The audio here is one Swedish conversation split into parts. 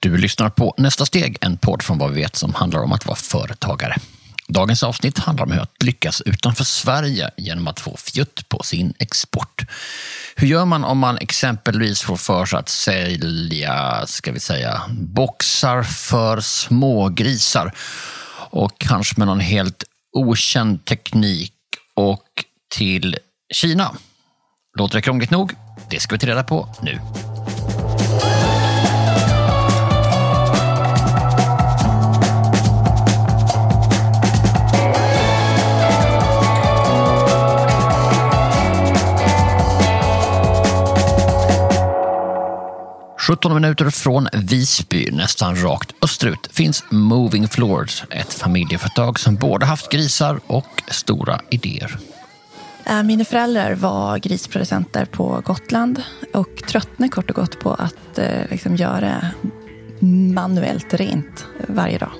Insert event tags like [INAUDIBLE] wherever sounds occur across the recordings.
Du lyssnar på Nästa steg, en podd från vad vi vet som handlar om att vara företagare. Dagens avsnitt handlar om hur att lyckas utanför Sverige genom att få fjutt på sin export. Hur gör man om man exempelvis får för sig att sälja, ska vi säga, boxar för smågrisar och kanske med någon helt okänd teknik och till Kina? Låter det krångligt nog? Det ska vi ta reda på nu. 17 minuter från Visby, nästan rakt österut, finns Moving Floors, ett familjeföretag som både haft grisar och stora idéer. Äh, mina föräldrar var grisproducenter på Gotland och tröttnade kort och gott på att eh, liksom göra manuellt rent varje dag.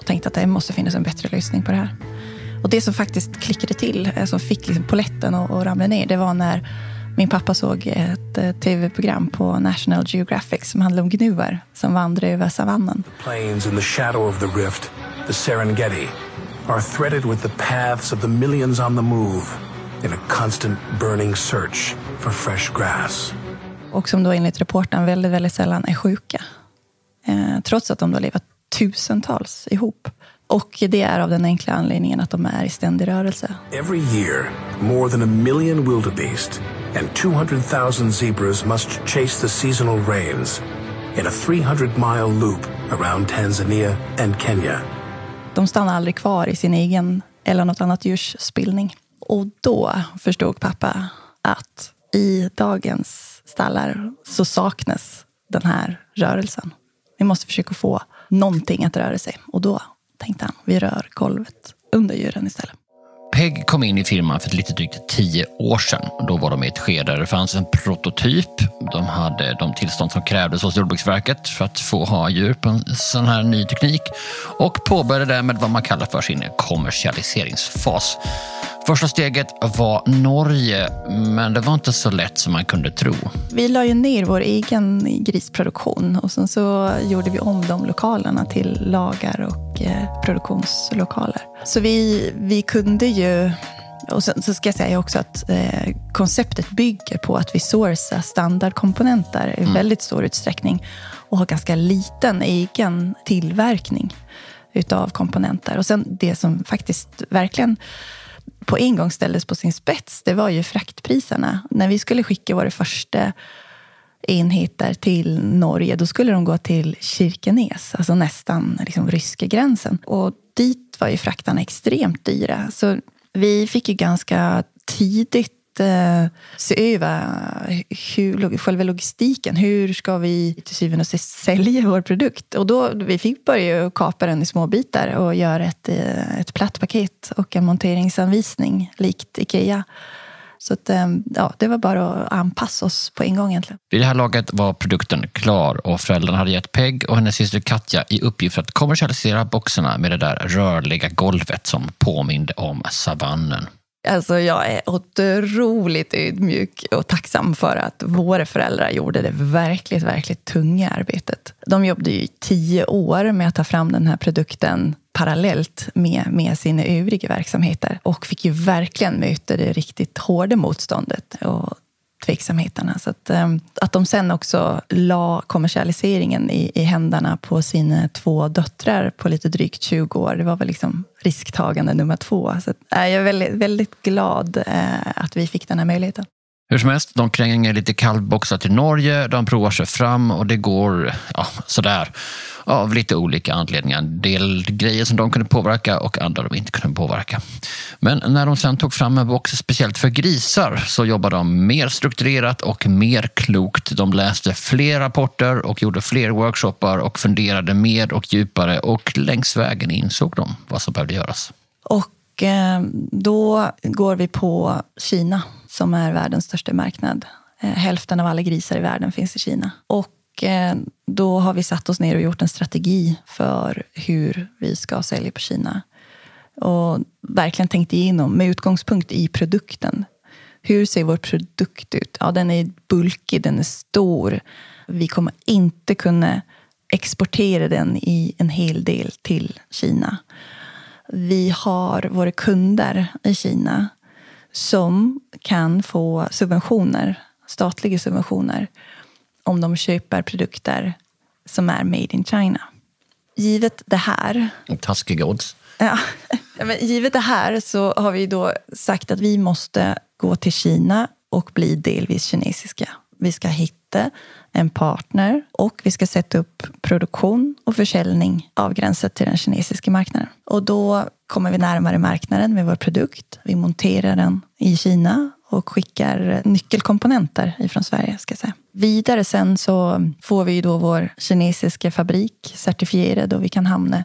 Och tänkte att det måste finnas en bättre lösning på det här. Och det som faktiskt klickade till, eh, som fick liksom poletten att ramla ner, det var när min pappa såg ett eh, tv-program på National Geographic som handlade om gnuer som vandrar över savannen. Plains in the shadow of the rift, the Serengeti, are threaded with the paths of the millions on the move in a constant burning search for fresh grass. Och som då enligt reporten väldigt, väldigt sällan är sjuka. Eh, trots att de har levat tusentals ihop. Och det är av den enkla anledningen att de är i ständig rörelse. Every year, more than a million wildebeest and 200,000 zebras must chase the seasonal rains in a 300-mile loop around Tanzania and Kenya. De stannar aldrig kvar i sin egen eller något annat djurs spillning. Och då förstod pappa att i dagens stallar så saknas den här rörelsen. Vi måste försöka få någonting att röra sig. Och då tänkte han, vi rör golvet under djuren istället. Peg kom in i firman för lite drygt tio år sedan. Då var de i ett skede där det fanns en prototyp. De hade de tillstånd som krävdes hos Jordbruksverket för att få ha djur på en sån här ny teknik och påbörjade därmed vad man kallar för sin kommersialiseringsfas. Första steget var Norge, men det var inte så lätt som man kunde tro. Vi la ju ner vår egen grisproduktion och sen så gjorde vi om de lokalerna till lagar och eh, produktionslokaler. Så vi, vi kunde ju och sen så ska jag säga också att eh, konceptet bygger på att vi sourcar standardkomponenter i mm. väldigt stor utsträckning och har ganska liten egen tillverkning utav komponenter. Och sen det som faktiskt verkligen på en gång ställdes på sin spets, det var ju fraktpriserna. När vi skulle skicka våra första enheter till Norge, då skulle de gå till Kirkenes, alltså nästan liksom ryska gränsen. Och dit var ju fraktarna extremt dyra. Så vi fick ju ganska tidigt Eh, se över hur, själva logistiken. Hur ska vi till syvende och sist sälja vår produkt? Och då, vi fick börja kapa den i små bitar och göra ett, eh, ett platt paket och en monteringsanvisning likt Ikea. Så att, eh, ja, det var bara att anpassa oss på en gång egentligen. Vid det här laget var produkten klar och föräldrarna hade gett Peg och hennes syster Katja i uppgift att kommersialisera boxarna med det där rörliga golvet som påminde om savannen. Alltså jag är otroligt ödmjuk och tacksam för att våra föräldrar gjorde det verkligt, verkligt tunga arbetet. De jobbade ju i tio år med att ta fram den här produkten parallellt med, med sina övriga verksamheter och fick ju verkligen möta det riktigt hårda motståndet. Och tveksamheterna. Så att, ehm, att de sen också la kommersialiseringen i, i händerna på sina två döttrar på lite drygt 20 år, det var väl liksom risktagande nummer två. Så att, eh, jag är väldigt, väldigt glad eh, att vi fick den här möjligheten. Hur som helst, de kränger lite kallboxar till Norge, de provar sig fram och det går ja, sådär av lite olika anledningar. En del grejer som de kunde påverka och andra de inte kunde påverka. Men när de sen tog fram en box speciellt för grisar så jobbade de mer strukturerat och mer klokt. De läste fler rapporter och gjorde fler workshoppar och funderade mer och djupare och längs vägen insåg de vad som behövde göras. Och eh, då går vi på Kina som är världens största marknad. Eh, hälften av alla grisar i världen finns i Kina. Och och eh, då har vi satt oss ner och gjort en strategi för hur vi ska sälja på Kina. Och verkligen tänkt igenom med utgångspunkt i produkten. Hur ser vår produkt ut? Ja, den är bulkig, den är stor. Vi kommer inte kunna exportera den i en hel del till Kina. Vi har våra kunder i Kina som kan få subventioner, statliga subventioner om de köper produkter som är made in China. Givet det här... Taskiga odds. Ja, [LAUGHS] men givet det här så har vi då sagt att vi måste gå till Kina och bli delvis kinesiska. Vi ska hitta en partner och vi ska sätta upp produktion och försäljning avgränsat till den kinesiska marknaden. Och då kommer vi närmare marknaden med vår produkt. Vi monterar den i Kina och skickar nyckelkomponenter ifrån Sverige. Ska jag säga. Vidare sen så får vi då vår kinesiska fabrik certifierad och vi kan hamna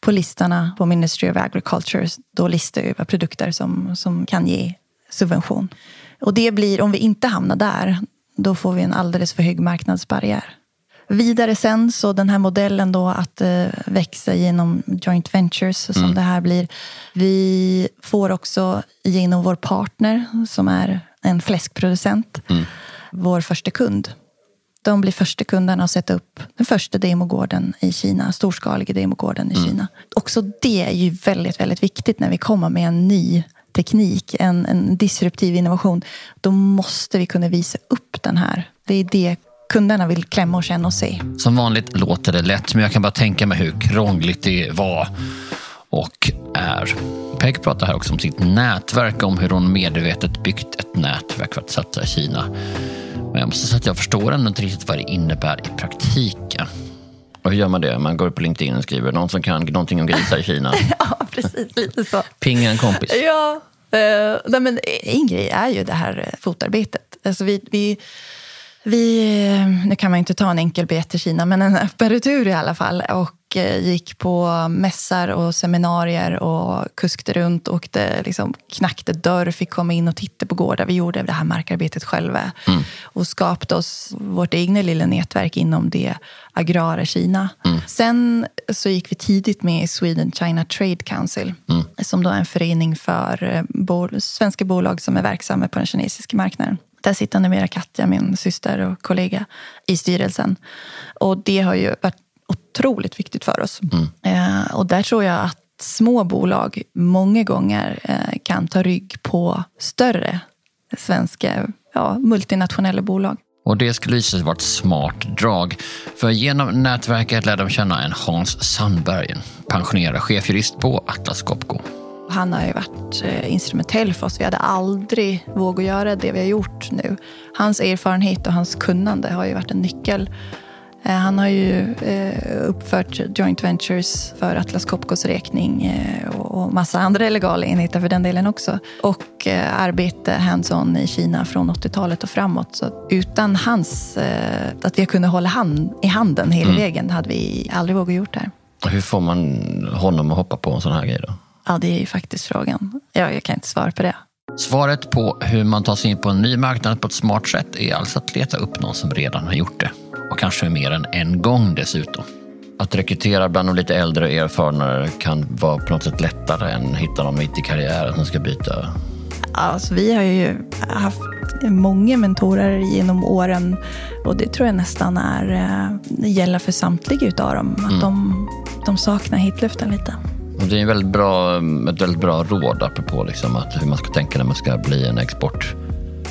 på listorna på Ministry of Agriculture, då listar över produkter som, som kan ge subvention. Och det blir, om vi inte hamnar där, då får vi en alldeles för hög marknadsbarriär. Vidare sen, så den här modellen då att eh, växa genom joint ventures som mm. det här blir. Vi får också genom vår partner som är en fläskproducent, mm. vår första kund. De blir första kunderna att sätta upp den första demogården i Kina, storskaliga demogården i mm. Kina. Också det är ju väldigt, väldigt viktigt när vi kommer med en ny teknik, en, en disruptiv innovation. Då måste vi kunna visa upp den här. Det är det kunderna vill klämma och känna och se. Som vanligt låter det lätt, men jag kan bara tänka mig hur krångligt det var och är. Peg pratar här också om sitt nätverk, om hur hon medvetet byggt ett nätverk för att satsa i Kina. Men jag måste säga att jag förstår ändå inte riktigt vad det innebär i praktiken. Och hur gör man det? Man går upp på LinkedIn och skriver någon som kan någonting om grisar i Kina. [LAUGHS] ja, precis. Lite så. Pinga en kompis. Ja. Uh, nej, men en grej är ju det här fotarbetet. Alltså vi, vi vi, eh, nu kan man inte ta en enkel biljett till Kina, men en öppen retur i alla fall. Och eh, gick på mässar och seminarier och kuskade runt. Åkte, liksom, knackade dörr, fick komma in och titta på gårdar. Vi gjorde det här markarbetet själva. Mm. Och skapade oss vårt egna lilla nätverk inom det agrara Kina. Mm. Sen så gick vi tidigt med i Sweden China Trade Council. Mm. Som då är en förening för eh, bol svenska bolag som är verksamma på den kinesiska marknaden. Där sitter numera Katja, min syster och kollega, i styrelsen. Och det har ju varit otroligt viktigt för oss. Mm. Eh, och där tror jag att små bolag många gånger eh, kan ta rygg på större svenska ja, multinationella bolag. Och det skulle visa sig vara ett smart drag. För genom nätverket lärde de känna en Hans Sandberg, pensionerad chefjurist på Atlas Copco. Han har ju varit eh, instrumentell för oss. Vi hade aldrig vågat göra det vi har gjort nu. Hans erfarenhet och hans kunnande har ju varit en nyckel. Eh, han har ju eh, uppfört joint ventures för Atlas Copcos räkning och massa andra legala enheter för den delen också. Och arbete hands-on i Kina från 80-talet och framåt. Så utan hans, att vi har kunnat hålla hand i handen hela mm. vägen hade vi aldrig vågat gjort det här. Hur får man honom att hoppa på en sån här grej då? Ja, det är ju faktiskt frågan. Ja, jag kan inte svara på det. Svaret på hur man tar sig in på en ny marknad på ett smart sätt är alltså att leta upp någon som redan har gjort det. Och kanske mer än en gång dessutom. Att rekrytera bland de lite äldre och erfarnare kan vara på något sätt lättare än att hitta någon mitt i karriären som ska byta. Alltså, vi har ju haft många mentorer genom åren och det tror jag nästan är, eh, gäller för samtliga utav dem. Att mm. de, de saknar hitluften lite. Det är väldigt bra, ett väldigt bra råd apropå liksom att hur man ska tänka när man ska bli en export.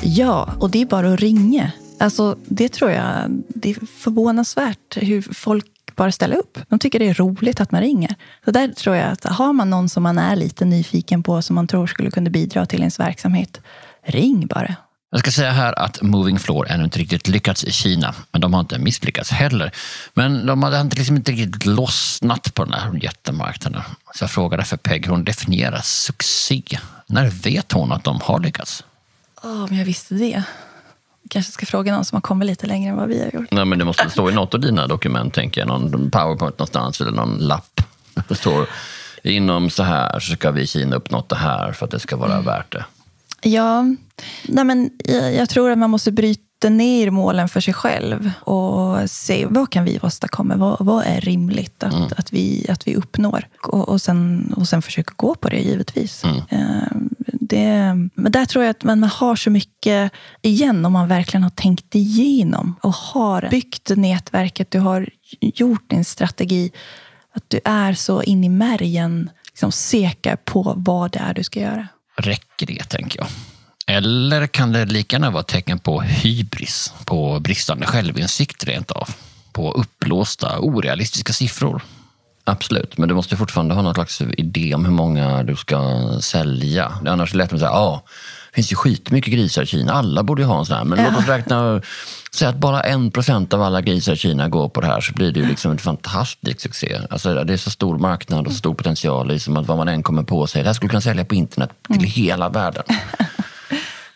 Ja, och det är bara att ringa. Alltså, det tror jag, det är förvånansvärt hur folk bara ställer upp. De tycker det är roligt att man ringer. Så där tror jag att har man någon som man är lite nyfiken på, som man tror skulle kunna bidra till ens verksamhet, ring bara. Jag ska säga här att Moving Floor ännu inte riktigt lyckats i Kina, men de har inte misslyckats heller. Men de hade inte, liksom inte riktigt lossnat på den här jättemarknaden. Så jag frågade därför Peg hur hon definierar succé. När vet hon att de har lyckats? Oh, om jag visste det. kanske ska fråga någon som har kommit lite längre än vad vi har gjort. Nej, men det måste stå i något av dina dokument, tänker jag. Någon powerpoint någonstans eller någon lapp. Det står inom så här så ska vi i Kina uppnått det här för att det ska vara mm. värt det. Ja, nej men jag tror att man måste bryta ner målen för sig själv och ser vad kan vi åstadkomma? Vad, vad är rimligt att, mm. att, vi, att vi uppnår? Och, och, sen, och sen försöka gå på det, givetvis. Mm. Eh, det, men där tror jag att man, man har så mycket igen om man verkligen har tänkt igenom och har byggt nätverket, du har gjort din strategi. Att du är så in i märgen liksom säker på vad det är du ska göra. Räcker det, tänker jag? Eller kan det lika gärna vara tecken på hybris, på bristande självinsikt rent av? På uppblåsta, orealistiska siffror? Absolut, men du måste fortfarande ha någon slags idé om hur många du ska sälja. Annars är det lätt att säga, ja, det finns ju skitmycket grisar i Kina, alla borde ju ha en sån här. Men ja. låt oss räkna, säga att bara en procent av alla grisar i Kina går på det här så blir det ju liksom en fantastisk succé. Alltså, det är så stor marknad och så stor potential liksom att vad man än kommer på sig, det här skulle kunna sälja på internet till mm. hela världen. [LAUGHS]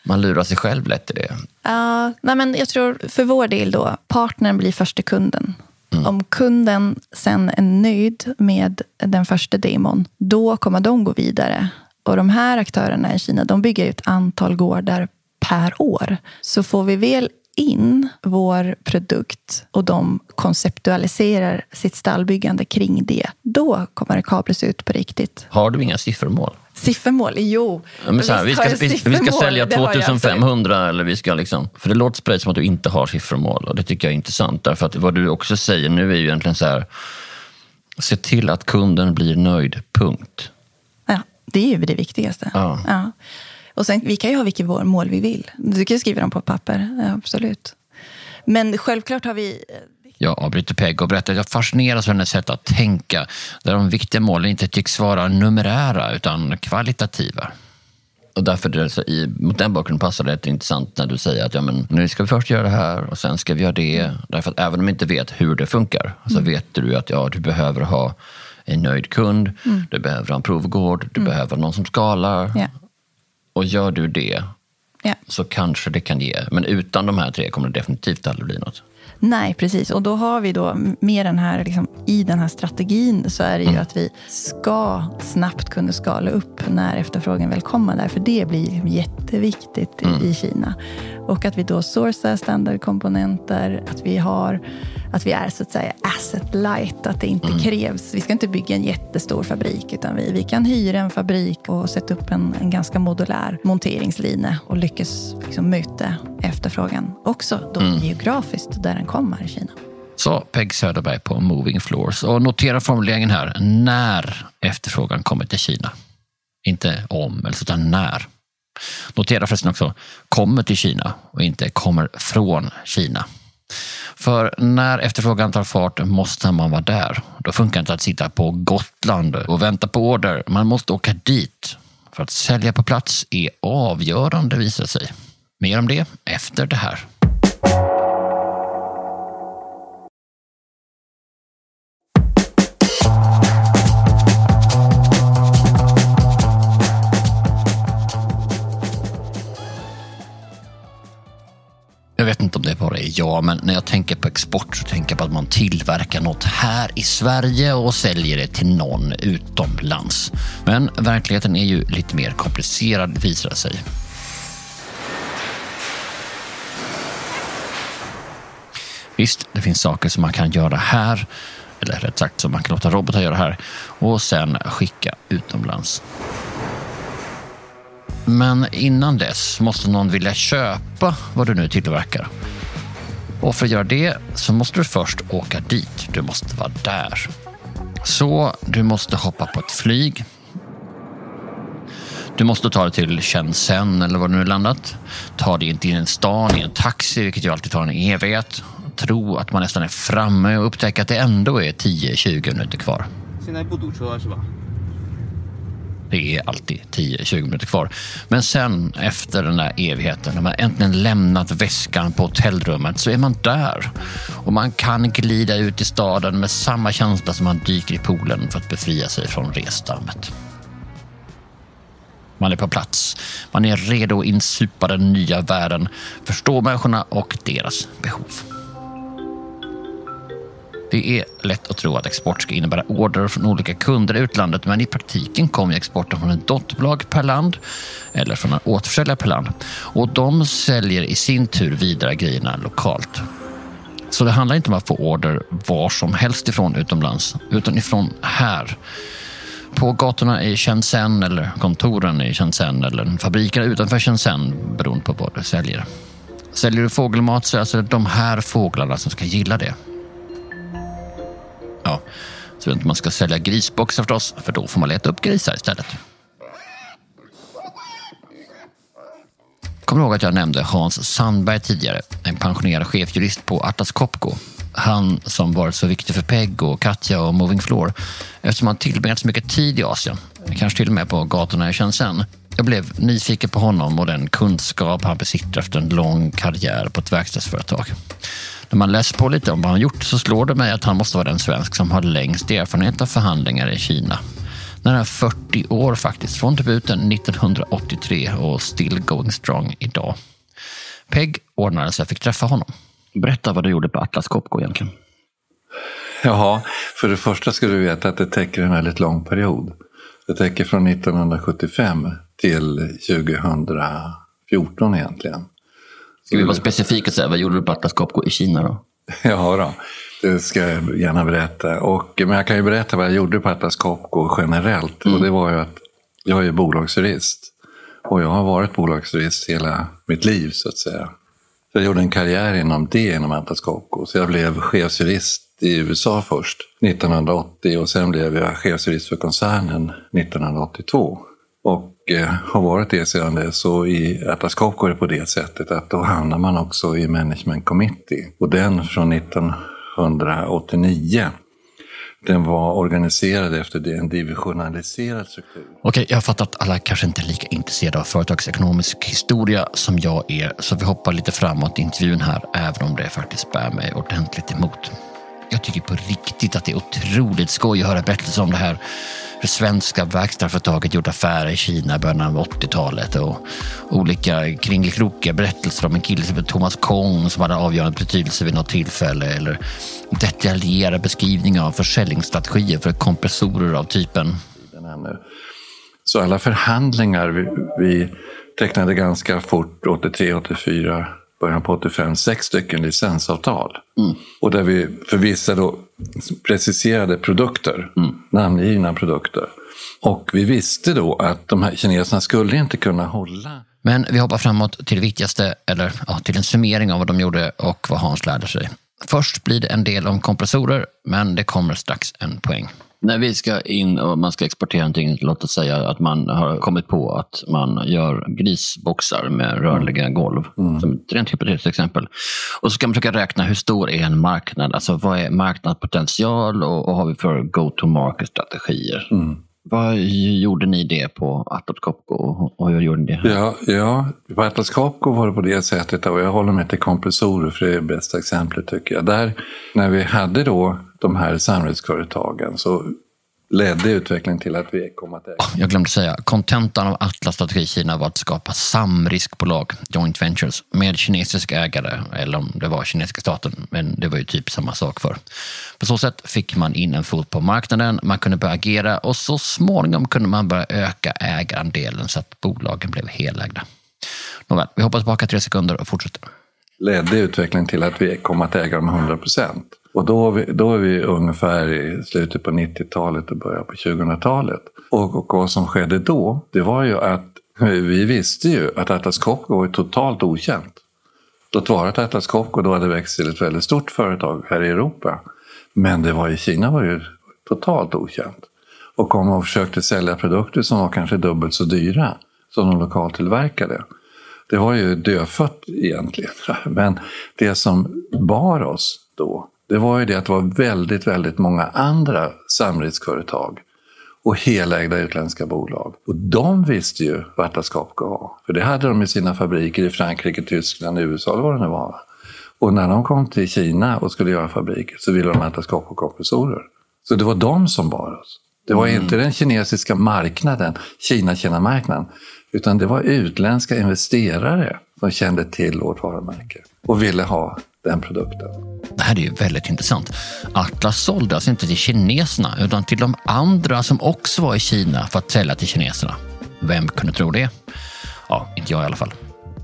Man lurar sig själv lätt i det. Uh, nej men jag tror för vår del då, partnern blir första kunden. Mm. Om kunden sen är nöjd med den första demon, då kommer de gå vidare. Och de här aktörerna i Kina, de bygger ett antal gårdar per år. Så får vi väl in vår produkt och de konceptualiserar sitt stallbyggande kring det, då kommer det kablas ut på riktigt. Har du inga siffermål? Siffermål? Jo. Ja, men så här, vi, ska, vi, vi, ska sälja 2500 eller vi ska liksom... För det låter på dig som att du inte har siffermål och det tycker jag är intressant. Därför att vad du också säger nu är ju egentligen så här, se till att kunden blir nöjd, punkt. Ja, det är ju det viktigaste. Ja. ja. Och sen, vi kan ju ha vilket mål vi vill. Du kan skriva dem på papper, ja, absolut. Men självklart har vi jag avbryter Peg och berättar att jag fascineras av hennes sätt att tänka där de viktiga målen inte tycks vara numerära utan kvalitativa. Och därför det så i, mot den bakgrunden passar det rätt intressant när du säger att ja, men, nu ska vi först göra det här och sen ska vi göra det. Därför att även om du inte vet hur det funkar så mm. vet du att ja, du behöver ha en nöjd kund, mm. du behöver ha en provgård, du mm. behöver någon som skalar. Yeah. Och gör du det yeah. så kanske det kan ge. Men utan de här tre kommer det definitivt aldrig bli något. Nej, precis. Och då har vi då med den här, liksom, i den här strategin så är det ju mm. att vi ska snabbt kunna skala upp när efterfrågan väl kommer där. För det blir liksom jätteviktigt mm. i Kina. Och att vi då sourcar standardkomponenter, att vi, har, att vi är så att säga asset light, att det inte mm. krävs. Vi ska inte bygga en jättestor fabrik, utan vi, vi kan hyra en fabrik och sätta upp en, en ganska modulär monteringslinje och lyckas liksom möta efterfrågan också då mm. geografiskt där den kommer i Kina. Så Peg Söderberg på Moving Floors. Och notera formuleringen här, när efterfrågan kommer till Kina. Inte om, utan när. Notera förresten också, kommer till Kina och inte kommer från Kina. För när efterfrågan tar fart måste man vara där. Då funkar det inte att sitta på Gotland och vänta på order. Man måste åka dit. För att sälja på plats är avgörande visar sig. Mer om det efter det här. Jag vet inte om det bara är jag, men när jag tänker på export så tänker jag på att man tillverkar något här i Sverige och säljer det till någon utomlands. Men verkligheten är ju lite mer komplicerad visar det sig. Visst, det finns saker som man kan göra här, eller rätt sagt som man kan låta robotar göra här och sen skicka utomlands. Men innan dess måste någon vilja köpa vad du nu tillverkar. Och för att göra det så måste du först åka dit. Du måste vara där. Så du måste hoppa på ett flyg. Du måste ta dig till Shenzhen eller var du nu landat. Ta dig in till en stan i en taxi, vilket ju alltid tar en evighet. Tro att man nästan är framme och upptäcka att det ändå är 10-20 minuter kvar. Det är alltid 10-20 minuter kvar. Men sen efter den där evigheten, när man äntligen lämnat väskan på hotellrummet, så är man där. Och man kan glida ut i staden med samma känsla som man dyker i poolen för att befria sig från resdammet. Man är på plats. Man är redo att insupa den nya världen, förstå människorna och deras behov. Det är lätt att tro att export ska innebära order från olika kunder i utlandet men i praktiken kommer exporten från ett dotterbolag per land eller från en återförsäljare per land. Och de säljer i sin tur vidare grejerna lokalt. Så det handlar inte om att få order var som helst ifrån utomlands, utan ifrån här. På gatorna i Shenzhen eller kontoren i Shenzhen eller fabrikerna utanför Shenzhen beroende på vad du säljer. Säljer du fågelmat så är det alltså de här fåglarna som ska gilla det. Ja, så att man ska sälja grisboxar förstås, för då får man leta upp grisar istället. Kommer du ihåg att jag nämnde Hans Sandberg tidigare, en pensionerad chefjurist på Atlas Copco. Han som varit så viktig för Peg och Katja och Moving Floor eftersom han tillbringat så mycket tid i Asien, kanske till och med på gatorna i Shenzhen. Jag blev nyfiken på honom och den kunskap han besitter efter en lång karriär på ett verkstadsföretag. När man läser på lite om vad han gjort så slår det mig att han måste vara den svensk som har längst erfarenhet av förhandlingar i Kina. Nära 40 år faktiskt, från debuten 1983 och still going strong idag. Peg ordnade så jag fick träffa honom. Berätta vad du gjorde på Atlas Copco egentligen. Jaha, för det första ska du veta att det täcker en väldigt lång period. Det täcker från 1975 till 2014 egentligen. Ska vi vara specifika och säga, vad gjorde du på Atlas Copco i Kina då? [LAUGHS] Ja, då. det ska jag gärna berätta. Och, men jag kan ju berätta vad jag gjorde på Atlas Copco generellt. Mm. Och det var ju att jag är bolagsjurist. Och jag har varit bolagsjurist hela mitt liv så att säga. Så jag gjorde en karriär inom det, inom Atlas Copco. Så jag blev chefsjurist i USA först, 1980. Och sen blev jag chefsjurist för koncernen 1982. Och Eh, har varit det sedan dess. Och i Atlas Copco är det på det sättet att då hamnar man också i Management Committee. Och den från 1989 den var organiserad efter en divisionaliserad struktur. Okej, jag har fattat att alla kanske inte är lika intresserade av företagsekonomisk historia som jag är, så vi hoppar lite framåt i intervjun här, även om det faktiskt bär mig ordentligt emot. Jag tycker på riktigt att det är otroligt skoj att höra berättelser om det här hur svenska verkstadsföretaget gjort affärer i Kina i början av 80-talet och olika kringelkrokiga berättelser om en kille som heter Thomas Kong som hade avgörande betydelse vid något tillfälle eller detaljerade beskrivningar av försäljningsstrategier för kompressorer av typen. Så alla förhandlingar vi, vi tecknade ganska fort 83, 84 början på 85 sex stycken licensavtal. Mm. Och där vi för vissa då preciserade produkter, mm. namngivna produkter. Och vi visste då att de här kineserna skulle inte kunna hålla. Men vi hoppar framåt till det viktigaste, eller ja, till en summering av vad de gjorde och vad Hans lärde sig. Först blir det en del om kompressorer, men det kommer strax en poäng. När vi ska in och man ska exportera någonting, låt oss säga att man har kommit på att man gör grisboxar med rörliga mm. golv, mm. som ett rent hypotetiskt exempel. Och så ska man försöka räkna hur stor är en marknad, alltså vad är marknadspotential och vad har vi för go-to-market-strategier? Mm. Vad gjorde ni det på Atlas Copco och hur gjorde ni det? Ja, ja, på Atlas Copco var det på det sättet och jag håller mig till kompressorer för det är det bästa exemplet tycker jag. Där, när vi hade då de här samhällsföretagen så ledde utvecklingen till att vi kom att äga. Jag glömde säga, kontentan av Atlas strategi i Kina var att skapa samriskbolag, joint ventures, med kinesiska ägare, eller om det var kinesiska staten, men det var ju typ samma sak för. På så sätt fick man in en fot på marknaden, man kunde börja agera och så småningom kunde man börja öka ägarandelen så att bolagen blev helägda. Nåväl, vi hoppar tillbaka tre sekunder och fortsätter. Ledde utvecklingen till att vi kom att äga dem 100 procent. Och då, vi, då är vi ungefär i slutet på 90-talet och början på 2000-talet. Och, och vad som skedde då, det var ju att [LAUGHS] vi visste ju att Atlas Copco var totalt okänt. Låt vara att Atlas Copco då hade växt till ett väldigt stort företag här i Europa. Men det var i Kina var ju totalt okänt. Och kom och försökte sälja produkter som var kanske dubbelt så dyra som de lokaltillverkade. Det var ju dödfött egentligen. [LAUGHS] Men det som bar oss då, det var ju det att det var väldigt, väldigt många andra samriskföretag och helägda utländska bolag. Och de visste ju vad Atlas Copco var. För det hade de i sina fabriker i Frankrike, Tyskland, USA eller vad det nu var. Och när de kom till Kina och skulle göra fabriker så ville de ha Atlas Copco-kompressorer. Så det var de som bar oss. Det var mm. inte den kinesiska marknaden, Kina-Kina-marknaden, utan det var utländska investerare som kände till vårt varumärke och ville ha den produkten. Det här är ju väldigt intressant. Atlas sålde alltså inte till kineserna utan till de andra som också var i Kina för att sälja till kineserna. Vem kunde tro det? Ja, inte jag i alla fall.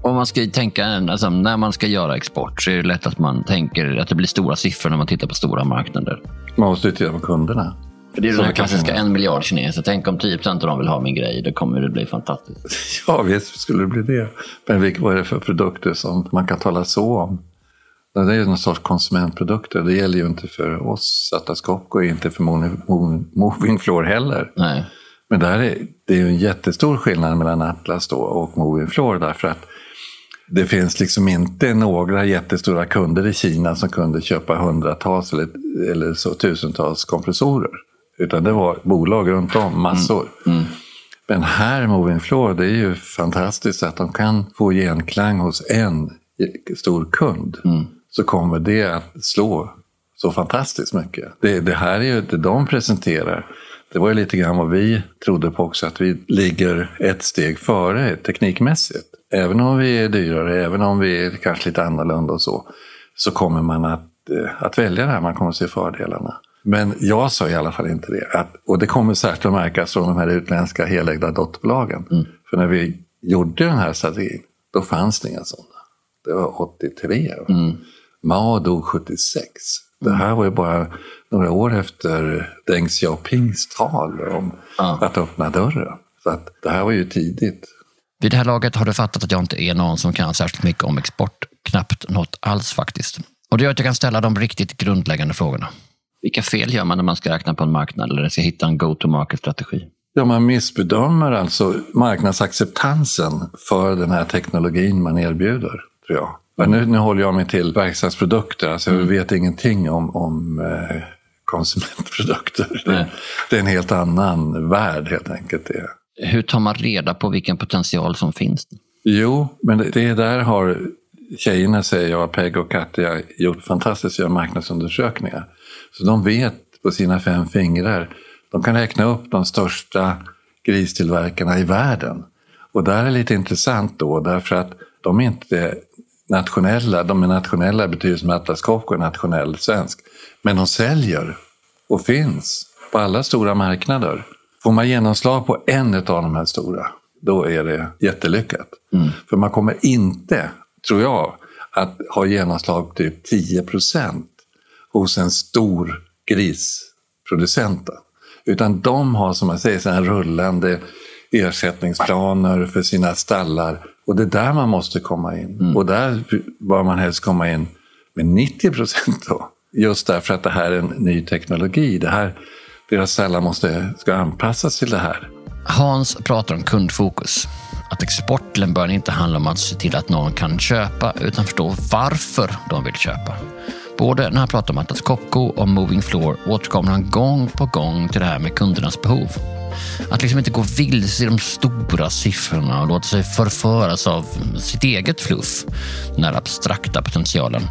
Om man ska tänka, alltså, när man ska göra export så är det lätt att man tänker att det blir stora siffror när man tittar på stora marknader. Man måste ju titta på kunderna. För det är Så den klassiska en miljard kineser. Tänk om 10 procent av dem vill ha min grej, då kommer det bli fantastiskt. [LAUGHS] Ja, visst skulle det bli det. Men vilka, vad är det för produkter som man kan tala så om? Det är ju någon sorts konsumentprodukter. Det gäller ju inte för oss Atlas Copco och inte för Mo- Mo- Moving Floor heller. Nej. Men det, här är, det är ju en jättestor skillnad mellan Atlas då och Moving Floor därför att det finns liksom inte några jättestora kunder i Kina som kunde köpa hundratals eller, eller så, tusentals kompressorer. Utan det var bolag runt om, massor. Men här, Moving Floor, det är ju fantastiskt att de kan få genklang hos en stor kund. Så kommer det att slå så fantastiskt mycket. Det, det här är ju det de presenterar. Det var ju lite grann vad vi trodde på också, att vi ligger ett steg före teknikmässigt. Även om vi är dyrare, även om vi är kanske lite annorlunda och så, så kommer man att, eh, att välja det här, man kommer att se fördelarna. Men jag sa i alla fall inte det. Att, och det kommer särskilt att märkas från de här utländska helägda dotterbolagen. För när vi gjorde den här strategin, då fanns det inga sådana. Det var 83. va? Mao dog 76. Det här var ju bara några år efter Deng Xiaopings tal om Ja. att öppna dörren. Så att det här var ju tidigt. Vid det här laget har du fattat att jag inte är någon som kan särskilt mycket om export. Knappt något alls faktiskt. Och det gör att jag kan ställa de riktigt grundläggande frågorna. Vilka fel gör man när man ska räkna på en marknad eller ska hitta en go-to-market-strategi? Ja, man missbedömer alltså marknadsacceptansen för den här teknologin man erbjuder, tror jag. Nu, nu håller jag mig till verkstadsprodukter, alltså jag vet ingenting om, om eh, konsumentprodukter. Det, det är en helt annan värld helt enkelt. Det. Hur tar man reda på vilken potential som finns? Jo, men det, det där har tjejerna, säger jag, Peg och Katja, gjort fantastiskt göra marknadsundersökningar. Så de vet på sina fem fingrar, de kan räkna upp de största gristillverkarna i världen. Och där är lite intressant då, därför att de är inte nationella, de är nationella i betydelsen att Atlas Copco är nationell svensk. Men de säljer och finns på alla stora marknader. Får man genomslag på en av de här stora, då är det jättelyckat. För man kommer inte, tror jag, att ha genomslag på typ 10 procent hos en stor grisproducent. Utan de har, som man säger, här rullande ersättningsplaner för sina stallar. Och det är där man måste komma in. Och där bör man helst komma in med 90 procent då. Just därför att det här är en ny teknologi. Det här, deras stallar måste, ska anpassas till det här. Hans pratar om kundfokus. Att export till en början inte handlar om att se till att någon kan köpa utan förstå varför de vill köpa. Både när han pratar om Atlas Copco och Moving Floor återkommer han gång på gång till det här med kundernas behov. Att liksom inte gå vilse i de stora siffrorna och låta sig förföras av sitt eget fluff, den här abstrakta potentialen.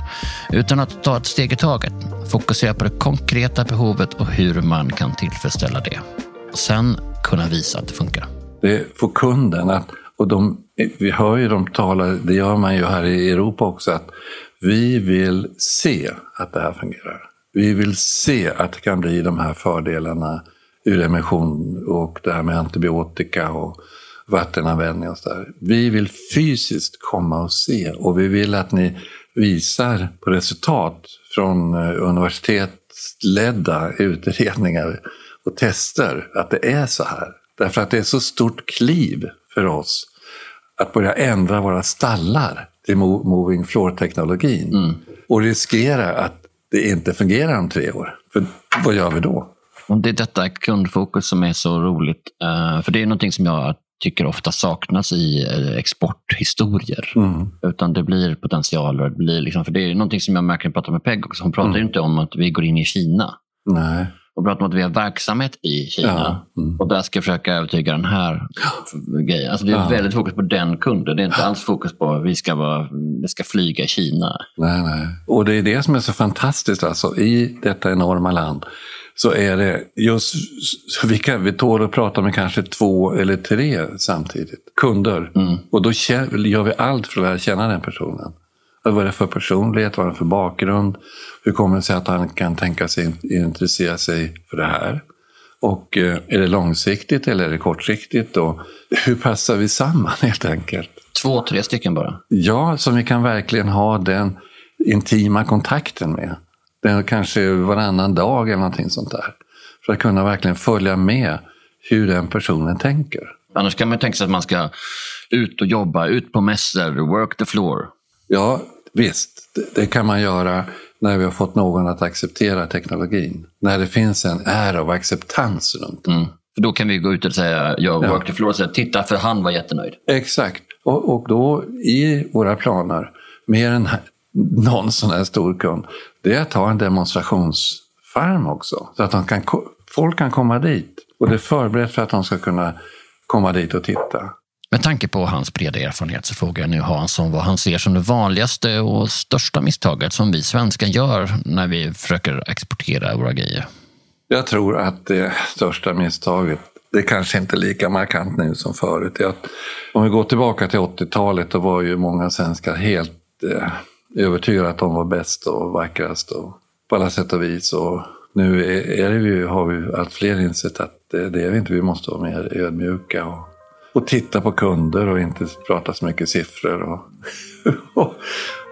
Utan att ta ett steg i taget, fokusera på det konkreta behovet och hur man kan tillfredsställa det. Och sen kunna visa att det funkar. Det får kunden att, och de, vi hör ju dem tala, det gör man ju här i Europa också, att vi vill se att det här fungerar. Vi vill se att det kan bli de här fördelarna ur emission och det här med antibiotika och vattenanvändning och sådär. Vi vill fysiskt komma och se och vi vill att ni visar på resultat från eh, universitetsledda utredningar och tester att det är så här. Därför att det är så stort kliv för oss att börja ändra våra stallar till mo- moving floor-teknologin och riskera att det inte fungerar om tre år. För vad gör vi då? Och det är detta kundfokus som är så roligt. eh, För det är någonting som jag tycker ofta saknas i eh, exporthistorier. Utan det blir potentialer. Det blir liksom, för det är någonting som jag märker när jag pratar med Peg också. Hon pratar ju inte om att vi går in i Kina. Nej. Hon pratar om att vi har verksamhet i Kina. Ja, mm. Och där ska jag försöka övertyga den här grejen. Alltså det är Ja. väldigt fokus på den kunden. Det är inte alls fokus på att vi ska, vara, det ska flyga i Kina. Nej, nej. Och det är det som är så fantastiskt alltså. I detta enorma land så är det just, vi, kan, vi tål att prata med kanske två eller tre samtidigt. Kunder. Och då gör vi allt för att lära känna den personen. Vad är det för personlighet? Vad är det för bakgrund? Hur kommer det sig att han kan tänka sig intressera sig för det här? Och eh, är det långsiktigt eller är det kortsiktigt? Och hur passar vi samman [LAUGHS] helt enkelt? Två, tre stycken bara? Ja, som vi kan verkligen ha den intima kontakten med. Den kanske varannan dag eller någonting sånt där. För att kunna verkligen följa med hur den personen tänker. Annars kan man tänka sig att man ska ut och jobba, ut på mässor, work the floor. Ja, visst. Det kan man göra när vi har fått någon att acceptera teknologin. När det finns en ära av acceptans runt mm. För då kan vi gå ut och säga, jag work the floor och säga, titta för han var jättenöjd. Exakt. Och, och då i våra planer, mer än någon sån här stor kund, det är att ha en demonstrationsfarm också. Så att de kan, folk kan komma dit. Och det är förberett för att de ska kunna komma dit och titta. Med tanke på hans breda erfarenhet så frågar jag nu Hansson vad han ser som det vanligaste och största misstaget som vi svenskar gör när vi försöker exportera våra grejer. Jag tror att det största misstaget, det kanske inte är lika markant nu som förut, är att om vi går tillbaka till 80-talet då var ju många svenskar helt eh, övertygade att de var bäst och vackrast och på alla sätt och vis. Och nu är, är det ju, har vi allt fler insett att det, det är vi inte. Vi måste vara mer ödmjuka och, och titta på kunder och inte prata så mycket siffror och, [LAUGHS] och,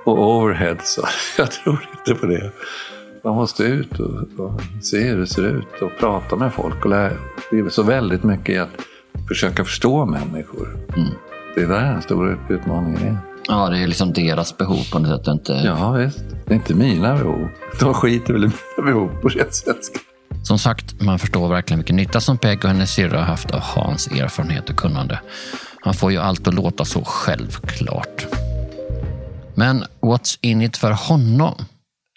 och overhead. Så [LAUGHS] jag tror inte på det. Man måste ut och, och, se hur det ser ut och prata med folk. Och lära. Det är så väldigt mycket i att försöka förstå människor. Mm. Det är där den stora utmaningen är. Ja, det är liksom deras behov på något sätt. Inte... Ja, visst. Det är inte mina behov. De skiter väl i mina behov på rätt svenska. Som sagt, man förstår verkligen vilken nytta som Peg och hennes syrra har haft av Hans erfarenhet och kunnande. Han får ju allt att låta så självklart. Men what's in it för honom?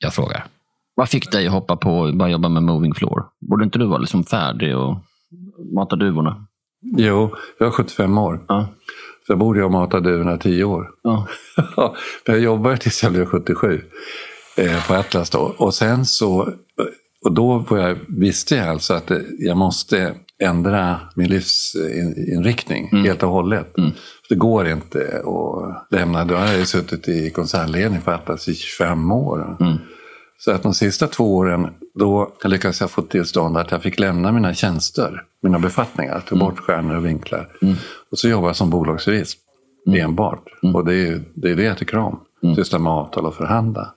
Jag frågar. Vad fick dig att hoppa på och börja jobba med Moving Floor? Borde inte du vara liksom färdig och mata duvorna? Jo, jag är 75 år. Ja. Så jag borde ha matat duvorna 10 år. Ja. [LAUGHS] jag jobbade tills jag blev 77 eh, på Atlas då. Och sen så och då jag, visste jag alltså att jag måste ändra min livsinriktning mm. helt och hållet. Mm. Det går inte att lämna. Då har jag suttit i koncernledning för Atlas i 25 år. Mm. Så att de sista två åren, då lyckades jag få tillstånd att jag fick lämna mina tjänster, mina befattningar, ta bort mm. stjärnor och vinklar. Mm. Och så jobba som bolagsjurist mm. enbart. Och det är, det är det jag tycker om. Syssla med avtal och förhandla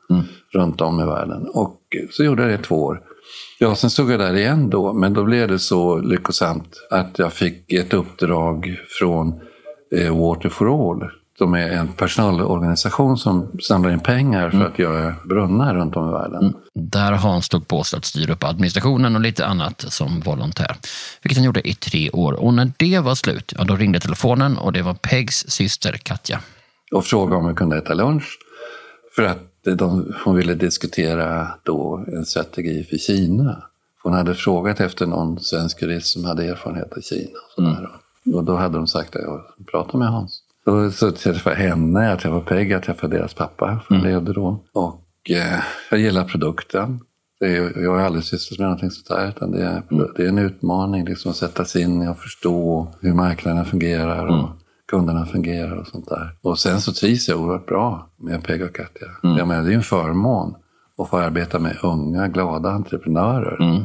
runt om i världen. Och så gjorde jag det i två år. Ja, sen stod jag där igen då, men då blev det så lyckosamt att jag fick ett uppdrag från eh, Water for All. De är en personalorganisation som samlar in pengar för mm. att göra brunnar runt om i världen. Mm. Där Hans tog på sig att styra upp administrationen och lite annat som volontär. Vilket han gjorde i tre år. Och när det var slut, ja, då ringde telefonen och det var Pegs syster Katja. Och frågade om vi kunde äta lunch. För att de, hon ville diskutera då en strategi för Kina. Hon hade frågat efter någon svensk jurist som hade erfarenhet av Kina. Och, mm. och då hade de sagt att jag pratade med Hans. Då så träffade jag henne, jag träffade Peg, jag träffade deras pappa, för mm. levde då. Och eh, jag gillar produkten. Är, jag har aldrig sysslat med någonting sånt där. Utan det, är, mm. det är en utmaning liksom, att sätta sig in i och förstå hur marknaden fungerar. Och, mm kunderna fungerar och sånt där. Och sen så trivs jag oerhört bra med Peg och Katja. Mm. Jag menar, det är ju en förmån att få arbeta med unga, glada entreprenörer. Mm.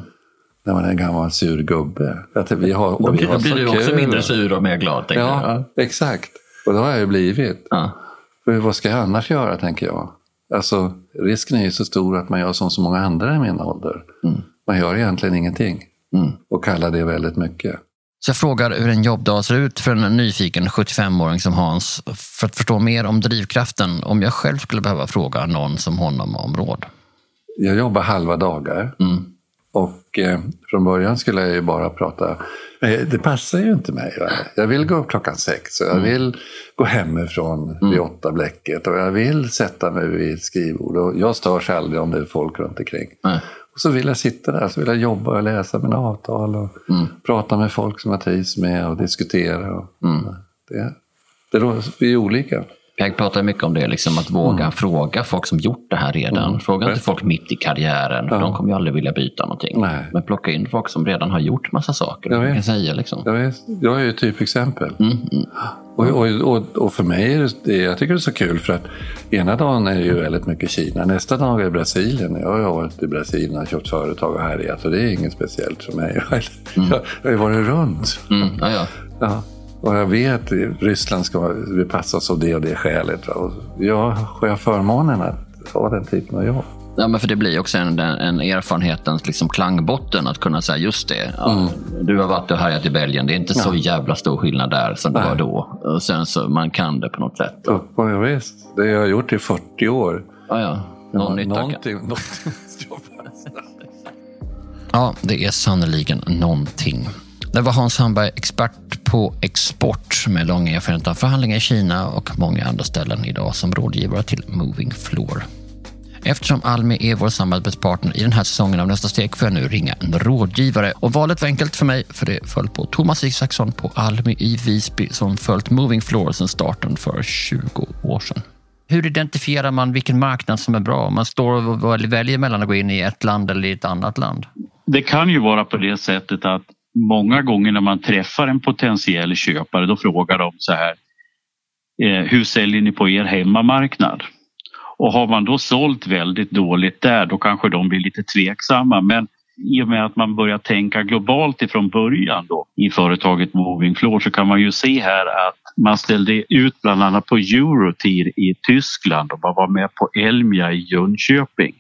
När man är en gammal sur gubbe. Att vi har, och då, vi har då blir du också mindre sur och mer glad. Ja, jag. exakt. Och det har jag ju blivit. Ja. För vad ska jag annars göra, tänker jag? Alltså, risken är ju så stor att man gör som så många andra i min ålder. Mm. Man gör egentligen ingenting. Mm. Och kallar det väldigt mycket. Så jag frågar hur en jobbdag ser ut för en nyfiken 75-åring som Hans för att förstå mer om drivkraften om jag själv skulle behöva fråga någon som honom om råd. Jag jobbar halva dagar mm. och eh, från början skulle jag ju bara prata det passar ju inte mig. Va? Jag vill gå upp klockan sex och jag mm. vill gå hemifrån mm. vid åtta bläcket och jag vill sätta mig vid skrivbord. Och jag störs aldrig om det är folk runt omkring. Mm. Och så vill jag sitta där, så vill jag jobba och läsa mina avtal och mm. prata med folk som jag trivs med och diskutera. Och, mm. det, det, vi är olika. Jag pratar mycket om det, liksom, att våga mm. fråga folk som gjort det här redan. Mm. Fråga inte folk mitt i karriären, för ja. de kommer ju aldrig vilja byta någonting. Nej. Men plocka in folk som redan har gjort massa saker. Jag, vet. Kan säga, liksom. jag, vet. jag är ju typexempel. Mm. Och, och, och, och, för mig är det, jag tycker det är så kul för att ena dagen är det ju väldigt mycket Kina, nästa dag är det Brasilien. Jag har varit i Brasilien och köpt företag och härjat så det är inget speciellt för mig. [LAUGHS] Mm. Jag, jag har ju varit runt. Mm. Ja, ja. Ja. Och jag vet att Ryssland ska vi passas av det och det skälet. Och jag har förmånen att ha den typen av jobb. Ja, men för det blir också en, en erfarenhetens liksom klangbotten att kunna säga just det. Ja, mm. Du har varit och härjat i Belgien. Det är inte så jävla stor skillnad där som det Nej. var då. Och sen så man kan det på något sätt. Ja, ja visst. Det har jag gjort i 40 år. Ja, ja. Någon ja, någonting, [LAUGHS] någonting Ja, det är sannerligen någonting. Det var Hans Sandberg, expert på export med lång erfarenhet av förhandlingar i Kina och många andra ställen idag som rådgivare till Moving Floor. Eftersom Almi är vår samarbetspartner i den här säsongen av Nästa steg får jag nu ringa en rådgivare. Och valet var enkelt för mig för det föll på Thomas Isaksson på Almi i Visby som följt Moving Floor sedan starten för 20 år sedan. Hur identifierar man vilken marknad som är bra? Om man står och väljer mellan att gå in i ett land eller i ett annat land? Det kan ju vara på det sättet att många gånger när man träffar en potentiell köpare då frågar de så här eh, Hur säljer ni på er hemmamarknad? Och har man då sålt väldigt dåligt där då kanske de blir lite tveksamma men i och med att man börjar tänka globalt ifrån början då i företaget Moving Floor så kan man ju se här att man ställde ut bland annat på Eurotir i Tyskland och man var med på Elmia i Jönköping.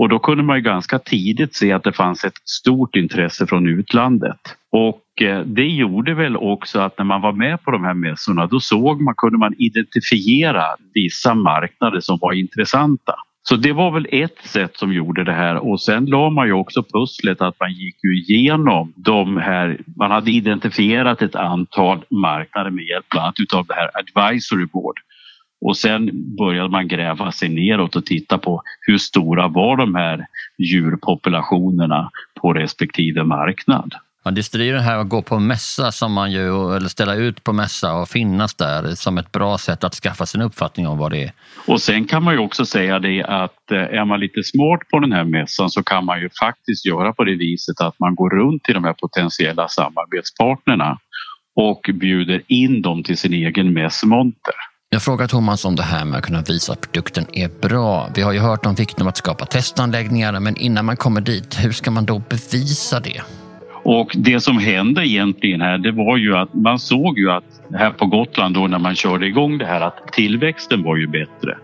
Och då kunde man ju ganska tidigt se att det fanns ett stort intresse från utlandet. Och eh, det gjorde väl också att när man var med på de här mässorna då såg man, kunde man identifiera vissa marknader som var intressanta. Så det var väl ett sätt som gjorde det här och sen la man ju också pusslet att man gick ju igenom de här, man hade identifierat ett antal marknader med hjälp bland annat utav det här advisory board. Och sen började man gräva sig neråt och titta på hur stora var de här djurpopulationerna på respektive marknad. Ja, det är ju det här att gå på mässa som man ju, eller ställa ut på mässa och finnas där som ett bra sätt att skaffa sig en uppfattning om vad det är. Och sen kan man ju också säga det att eh, är man lite smart på den här mässan så kan man ju faktiskt göra på det viset att man går runt till de här potentiella samarbetspartnerna och bjuder in dem till sin egen mässmonter. Jag frågar Thomas om det här med att kunna visa att produkten är bra. Vi har ju hört om vikten av att skapa testanläggningar, men innan man kommer dit, hur ska man då bevisa det? Och det som hände egentligen här, det var ju att man såg ju att här på Gotland då när man körde igång det här att tillväxten var ju bättre.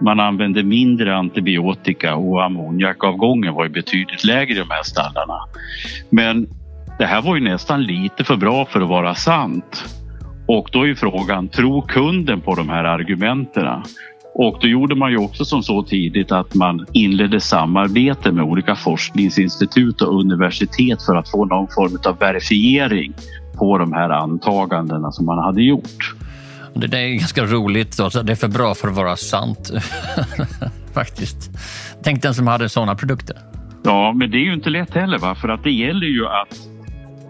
Man använde mindre antibiotika och ammoniakavgången var ju betydligt lägre i de här stallarna. Men det här var ju nästan lite för bra för att vara sant. Och då är frågan, tror kunden på de här argumenten? Och då gjorde man ju också som så tidigt att man inledde samarbete med olika forskningsinstitut och universitet för att få någon form av verifiering på de här antagandena som man hade gjort. Det där är ganska roligt. Det är för bra för att vara sant. [LAUGHS] Faktiskt. Tänk den som hade sådana produkter. Ja, men det är ju inte lätt heller. Va? För att det gäller ju att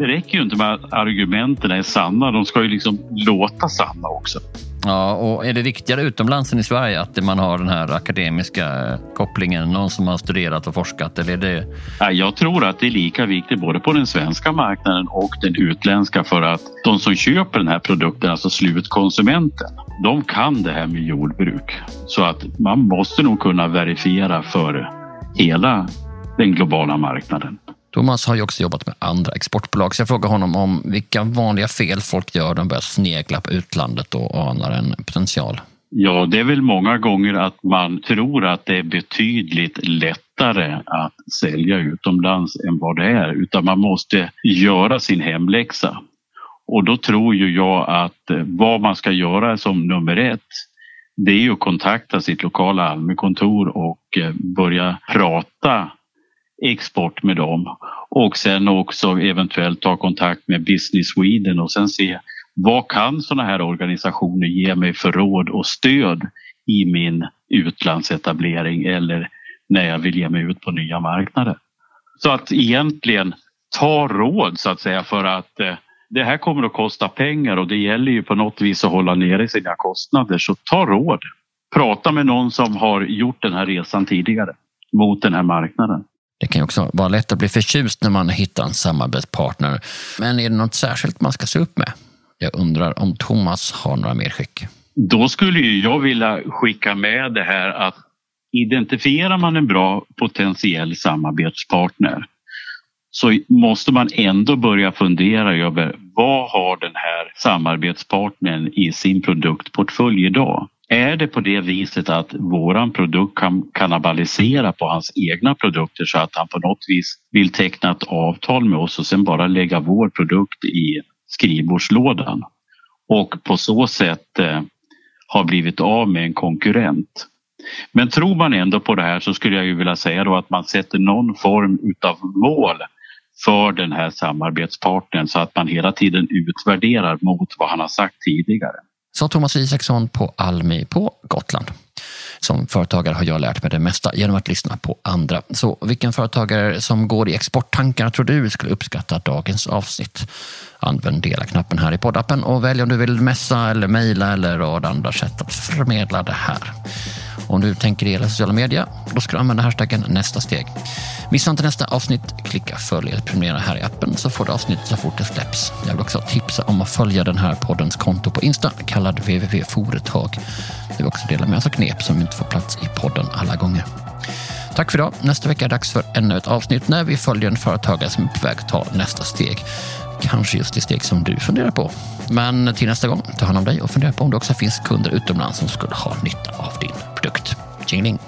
det räcker ju inte med att argumenten är sanna. De ska ju liksom låta sanna också. Ja, och är det viktigare utomlands än i Sverige att man har den här akademiska kopplingen? Någon som har studerat och forskat? Eller är det... Jag tror att det är lika viktigt både på den svenska marknaden och den utländska för att de som köper den här produkten, alltså slutkonsumenten, de kan det här med jordbruk. Så att man måste nog kunna verifiera för hela den globala marknaden. Thomas har ju också jobbat med andra exportbolag, så jag frågar honom om vilka vanliga fel folk gör när de börjar snegla på utlandet och anar en potential. Ja, det är väl många gånger att man tror att det är betydligt lättare att sälja utomlands än vad det är, utan man måste göra sin hemläxa. Och då tror ju jag att eh, vad man ska göra som nummer ett, det är ju att kontakta sitt lokala Almi-kontor och eh, börja prata export med dem och sen också eventuellt ta kontakt med Business Sweden och sen se vad kan sådana här organisationer ge mig för råd och stöd i min utlandsetablering eller när jag vill ge mig ut på nya marknader. Så att egentligen ta råd så att säga för att eh, det här kommer att kosta pengar och det gäller ju på något vis att hålla nere sina kostnader så ta råd. Prata med någon som har gjort den här resan tidigare mot den här marknaden. Det kan ju också vara lätt att bli förtjust när man hittar en samarbetspartner. Men är det något särskilt man ska se upp med? Jag undrar om Thomas har några mer skick? Då skulle jag vilja skicka med det här att identifierar man en bra potentiell samarbetspartner så måste man ändå börja fundera över vad har den här samarbetspartnern i sin produktportfölj idag? Är det på det viset att våran produkt kan kannibalisera på hans egna produkter så att han på något vis vill teckna ett avtal med oss och sen bara lägga vår produkt i skrivbordslådan och på så sätt eh, har blivit av med en konkurrent. Men tror man ändå på det här så skulle jag ju vilja säga då att man sätter någon form utav mål för den här samarbetspartnern så att man hela tiden utvärderar mot vad han har sagt tidigare. Sa Thomas Isaksson på Almi på Gotland. Som företagare har jag lärt mig det mesta genom att lyssna på andra. Så vilken företagare som går i exporttankarna tror du skulle uppskatta dagens avsnitt? Använd dela-knappen här i poddappen och välj om du vill messa eller mejla eller rad andra sätt att förmedla det här. Om du tänker dela sociala medier, då ska du använda hashtaggen nästa steg. Missa inte nästa avsnitt, klicka följ eller prenumerera här i appen så får du avsnittet så fort det släpps. Jag vill också tipsa om att följa den här poddens konto på Insta, kallad www.foretag. Där vill också dela med oss av knep som inte får plats i podden alla gånger. Tack för idag. Nästa vecka är det dags för ännu ett avsnitt när vi följer en företagare som är på väg att ta nästa steg. Kanske just det steg som du funderar på. Men till nästa gång, ta hand om dig och fundera på om det också finns kunder utomlands som skulle ha nytta av din produkt. Tjingeling!